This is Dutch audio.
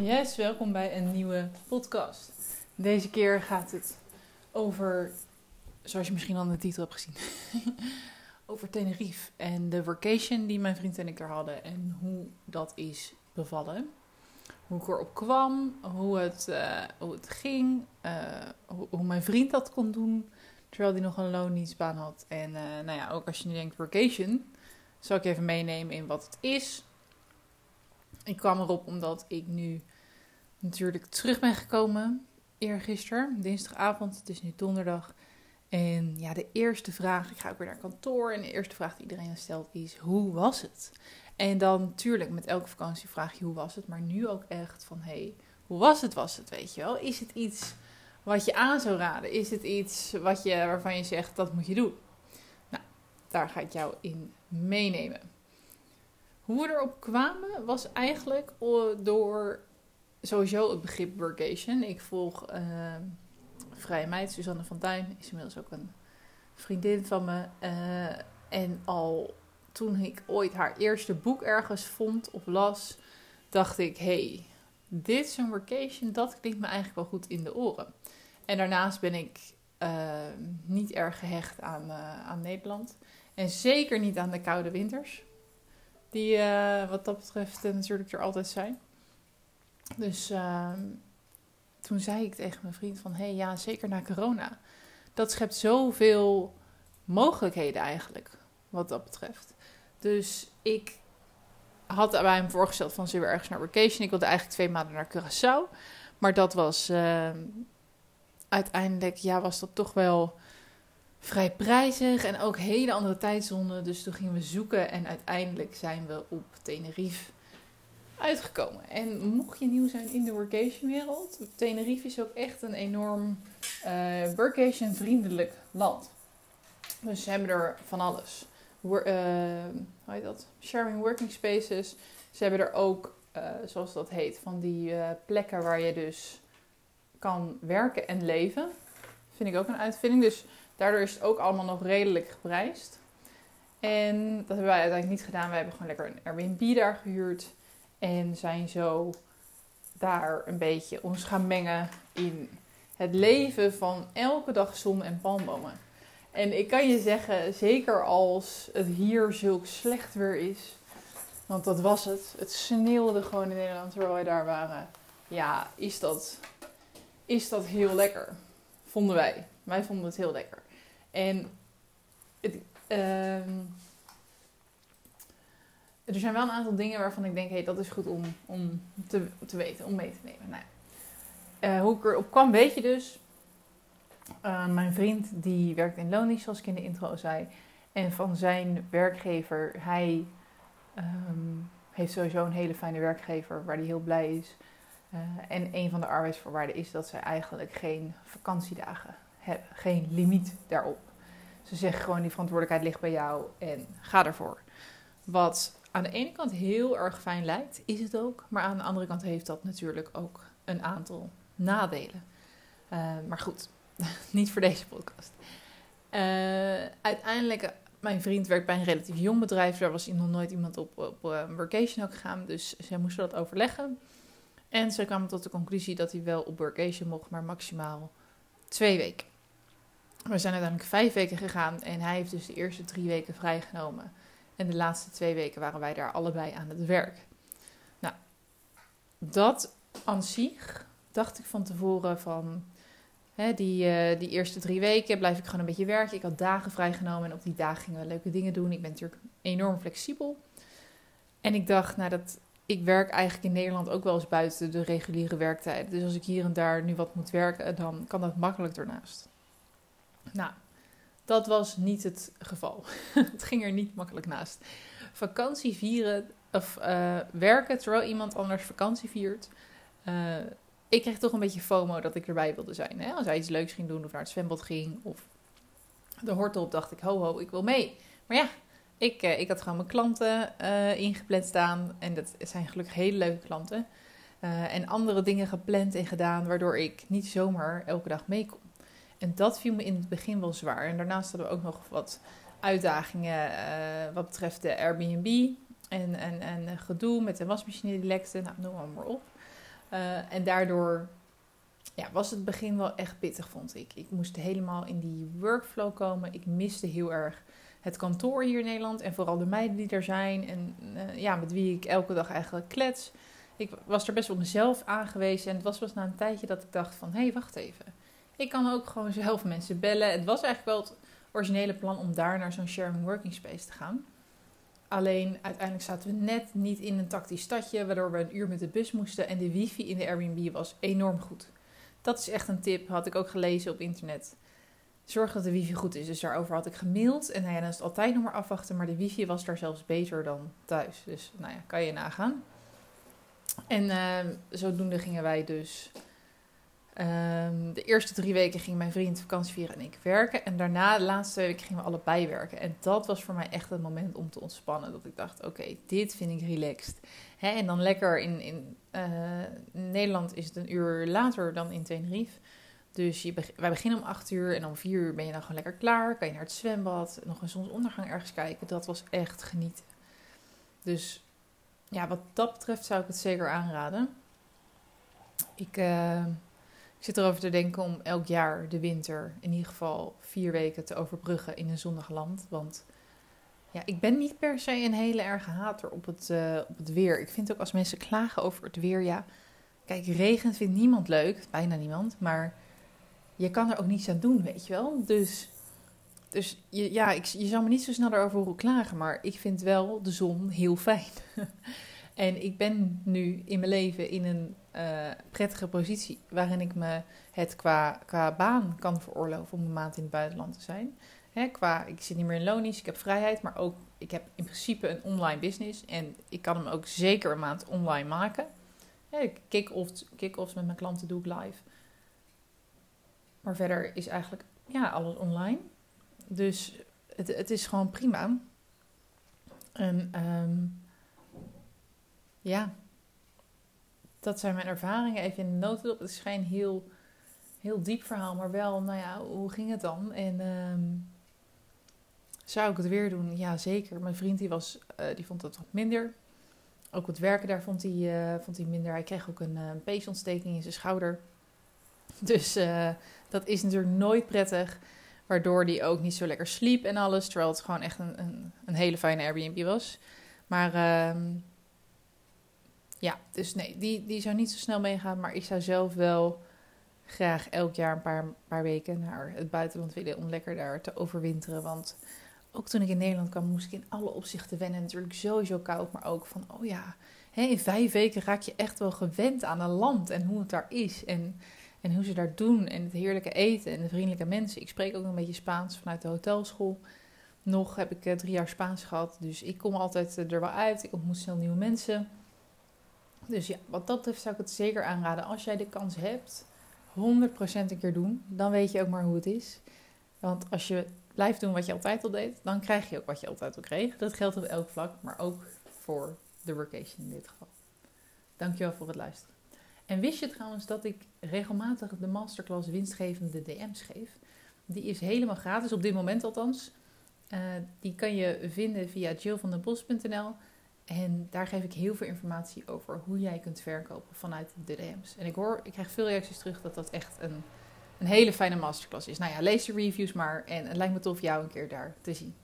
Yes, welkom bij een nieuwe podcast. Deze keer gaat het over, zoals je misschien al in de titel hebt gezien, over Tenerife en de vacation die mijn vriend en ik er hadden en hoe dat is bevallen. Hoe ik erop kwam, hoe het, uh, hoe het ging, uh, hoe, hoe, mijn vriend dat kon doen terwijl hij nog een loondienstbaan had. En uh, nou ja, ook als je nu denkt vacation, zal ik even meenemen in wat het is. Ik kwam erop omdat ik nu natuurlijk terug ben gekomen eergisteren, dinsdagavond. Het is nu donderdag. En ja, de eerste vraag, ik ga ook weer naar kantoor. En de eerste vraag die iedereen stelt is, hoe was het? En dan natuurlijk, met elke vakantie vraag je, hoe was het? Maar nu ook echt van, hey, hoe was het, was het, weet je wel? Is het iets wat je aan zou raden? Is het iets wat je, waarvan je zegt, dat moet je doen? Nou, daar ga ik jou in meenemen. Hoe we erop kwamen was eigenlijk door sowieso het begrip workation. Ik volg uh, vrije meid, Suzanne van Duin, is inmiddels ook een vriendin van me. Uh, en al toen ik ooit haar eerste boek ergens vond of las, dacht ik: hey, dit is een workation, dat klinkt me eigenlijk wel goed in de oren. En daarnaast ben ik uh, niet erg gehecht aan, aan Nederland. En zeker niet aan de koude winters. Die wat dat betreft natuurlijk er altijd zijn. Dus uh, toen zei ik tegen mijn vriend van... hé, hey, ja, zeker na corona. Dat schept zoveel mogelijkheden eigenlijk, wat dat betreft. Dus ik had bij hem voorgesteld van... zullen we ergens naar vacation? Ik wilde eigenlijk twee maanden naar Curaçao. Maar dat was... Uh, uiteindelijk, ja, was dat toch wel vrij prijzig en ook hele andere tijdzone. Dus toen gingen we zoeken en uiteindelijk zijn we op Tenerife uitgekomen. En mocht je nieuw zijn in de workation wereld, Tenerife is ook echt een enorm uh, workation vriendelijk land. Dus ze hebben er van alles. Uh, hoe heet dat? Sharing working spaces. Ze hebben er ook, uh, zoals dat heet, van die plekken waar je dus kan werken en leven. Vind ik ook een uitvinding. Dus daardoor is het ook allemaal nog redelijk geprijsd. En dat hebben wij uiteindelijk niet gedaan. Wij hebben gewoon lekker een Airbnb daar gehuurd. En zijn zo daar een beetje ons gaan mengen in het leven van elke dag zon en palmbomen. En ik kan je zeggen, zeker als het hier zulk slecht weer is, want dat was het. Het sneeuwde gewoon in Nederland terwijl wij daar waren. Ja, is dat, is dat heel lekker. Vonden wij. Wij vonden het heel lekker. En het, uh, er zijn wel een aantal dingen waarvan ik denk, hé, hey, dat is goed om, om te, te weten, om mee te nemen. Nou, uh, hoe ik erop kwam, weet je dus. Uh, mijn vriend die werkt in loondienst, zoals ik in de intro zei. En van zijn werkgever, hij um, heeft sowieso een hele fijne werkgever waar hij heel blij is. Uh, en een van de arbeidsvoorwaarden is dat zij eigenlijk geen vakantiedagen hebben, geen limiet daarop. Ze zeggen gewoon die verantwoordelijkheid ligt bij jou en ga ervoor. Wat aan de ene kant heel erg fijn lijkt, is het ook. Maar aan de andere kant heeft dat natuurlijk ook een aantal nadelen. Uh, maar goed, niet voor deze podcast. Uh, uiteindelijk, mijn vriend werkt bij een relatief jong bedrijf. Daar was nog nooit iemand op, op uh, workation ook gegaan. Dus zij moesten dat overleggen. En ze kwamen tot de conclusie dat hij wel op workation mocht, maar maximaal twee weken. We zijn uiteindelijk vijf weken gegaan en hij heeft dus de eerste drie weken vrijgenomen. En de laatste twee weken waren wij daar allebei aan het werk. Nou, dat aan zich dacht ik van tevoren van... Hè, die, uh, die eerste drie weken blijf ik gewoon een beetje werken. Ik had dagen vrijgenomen en op die dagen gingen we leuke dingen doen. Ik ben natuurlijk enorm flexibel. En ik dacht, nou dat... Ik werk eigenlijk in Nederland ook wel eens buiten de reguliere werktijd. Dus als ik hier en daar nu wat moet werken, dan kan dat makkelijk ernaast. Nou, dat was niet het geval. het ging er niet makkelijk naast. Vakantie vieren of uh, werken terwijl iemand anders vakantie viert. Uh, ik kreeg toch een beetje FOMO dat ik erbij wilde zijn. Hè? Als hij iets leuks ging doen of naar het zwembad ging of de hortel op, dacht ik, ho ho, ik wil mee. Maar ja, ik, uh, ik had gewoon mijn klanten ingepland staan. En dat zijn gelukkig hele leuke klanten. en andere dingen gepland en gedaan, waardoor ik niet zomaar elke dag mee kon. En dat viel me in het begin wel zwaar. En daarnaast hadden we ook nog wat uitdagingen uh, wat betreft de Airbnb. En, en, en gedoe met de wasmachine die lekte. Nou, noem maar, op. Uh, en daardoor ja, was het begin wel echt pittig, vond ik. Ik moest helemaal in die workflow komen. Ik miste heel erg het kantoor hier in Nederland en vooral de meiden die er zijn en uh, ja, met wie ik elke dag eigenlijk klets. Ik was er best wel mezelf aangewezen en het was pas na een tijdje dat ik dacht van, hé, hey, wacht even. Ik kan ook gewoon zelf mensen bellen. Het was eigenlijk wel het originele plan om daar naar zo'n sharing working space te gaan. Alleen uiteindelijk zaten we net niet in een tactisch stadje, waardoor we een uur met de bus moesten en de wifi in de Airbnb was enorm goed. Dat is echt een tip, had ik ook gelezen op internet. Zorg dat de wifi goed is. Dus daarover had ik gemaild. En nou ja, dan het altijd nog maar afwachten. Maar de wifi was daar zelfs beter dan thuis. Dus nou ja, kan je nagaan. En uh, zodoende gingen wij dus Um, de eerste drie weken ging mijn vriend vakantie vieren en ik werken. En daarna, de laatste twee weken, gingen we allebei werken. En dat was voor mij echt het moment om te ontspannen. Dat ik dacht, oké, dit vind ik relaxed. Hè, en dan lekker in, in uh, Nederland is het een uur later dan in Tenerife. Dus je, wij beginnen om acht uur en om vier uur ben je dan gewoon lekker klaar. Kan je naar het zwembad, nog een zonsondergang ergens kijken. Dat was echt genieten. Dus ja, wat dat betreft zou ik het zeker aanraden. Ik... Uh, ik zit erover te denken om elk jaar de winter in ieder geval vier weken te overbruggen in een zonnig land. Want ja, ik ben niet per se een hele erge hater op het, uh, op het weer. Ik vind ook als mensen klagen over het weer, ja, kijk, regen vindt niemand leuk, bijna niemand, maar je kan er ook niets aan doen, weet je wel. Dus, dus je, ja, ik, je zal me niet zo snel daarover horen klagen, maar ik vind wel de zon heel fijn. en ik ben nu in mijn leven in een uh, prettige positie waarin ik me het qua, qua baan kan veroorloven om een maand in het buitenland te zijn. Hè, qua, ik zit niet meer in lonisch, ik heb vrijheid, maar ook ik heb in principe een online business en ik kan hem ook zeker een maand online maken. kick-offs, kick-offs met mijn klanten doe ik live. Maar verder is eigenlijk ja, alles online. Dus het, het is gewoon prima. En um, ja, dat zijn mijn ervaringen even in de notendop. Het is geen heel, heel diep verhaal, maar wel, nou ja, hoe ging het dan? En um, zou ik het weer doen? Ja, zeker. Mijn vriend die was, uh, die vond het wat minder. Ook het werken daar vond hij, uh, vond hij minder. Hij kreeg ook een uh, peesontsteking in zijn schouder. Dus dat is natuurlijk nooit prettig. Waardoor hij ook niet zo lekker sliep en alles. Terwijl het gewoon echt een, een, een hele fijne Airbnb was. Maar uh, ja, dus nee, die, die zou niet zo snel meegaan. Maar ik zou zelf wel graag elk jaar een paar, paar weken naar het buitenland willen om lekker daar te overwinteren. Want ook toen ik in Nederland kwam, moest ik in alle opzichten wennen. Natuurlijk sowieso koud, maar ook van, oh ja, in vijf weken raak je echt wel gewend aan een land en hoe het daar is. En, en hoe ze daar doen en het heerlijke eten en de vriendelijke mensen. Ik spreek ook een beetje Spaans vanuit de hotelschool. Nog heb ik uh, drie jaar Spaans gehad, dus ik kom altijd uh, er wel uit. Ik ontmoet snel nieuwe mensen. Dus ja, wat dat betreft zou ik het zeker aanraden. Als jij de kans hebt, 100% een keer doen. Dan weet je ook maar hoe het is. Want als je blijft doen wat je altijd al deed, dan krijg je ook wat je altijd al kreeg. Dat geldt op elk vlak, maar ook voor de workation in dit geval. Dankjewel voor het luisteren. En wist je trouwens dat ik regelmatig de masterclass winstgevende DM's geef? Die is helemaal gratis, op dit moment althans. Uh, die kan je vinden via jillvandenbos.nl. En daar geef ik heel veel informatie over hoe jij kunt verkopen vanuit de DM's. En ik hoor, ik krijg veel reacties terug dat dat echt een, een hele fijne masterclass is. Nou ja, lees de reviews maar en het lijkt me tof jou een keer daar te zien.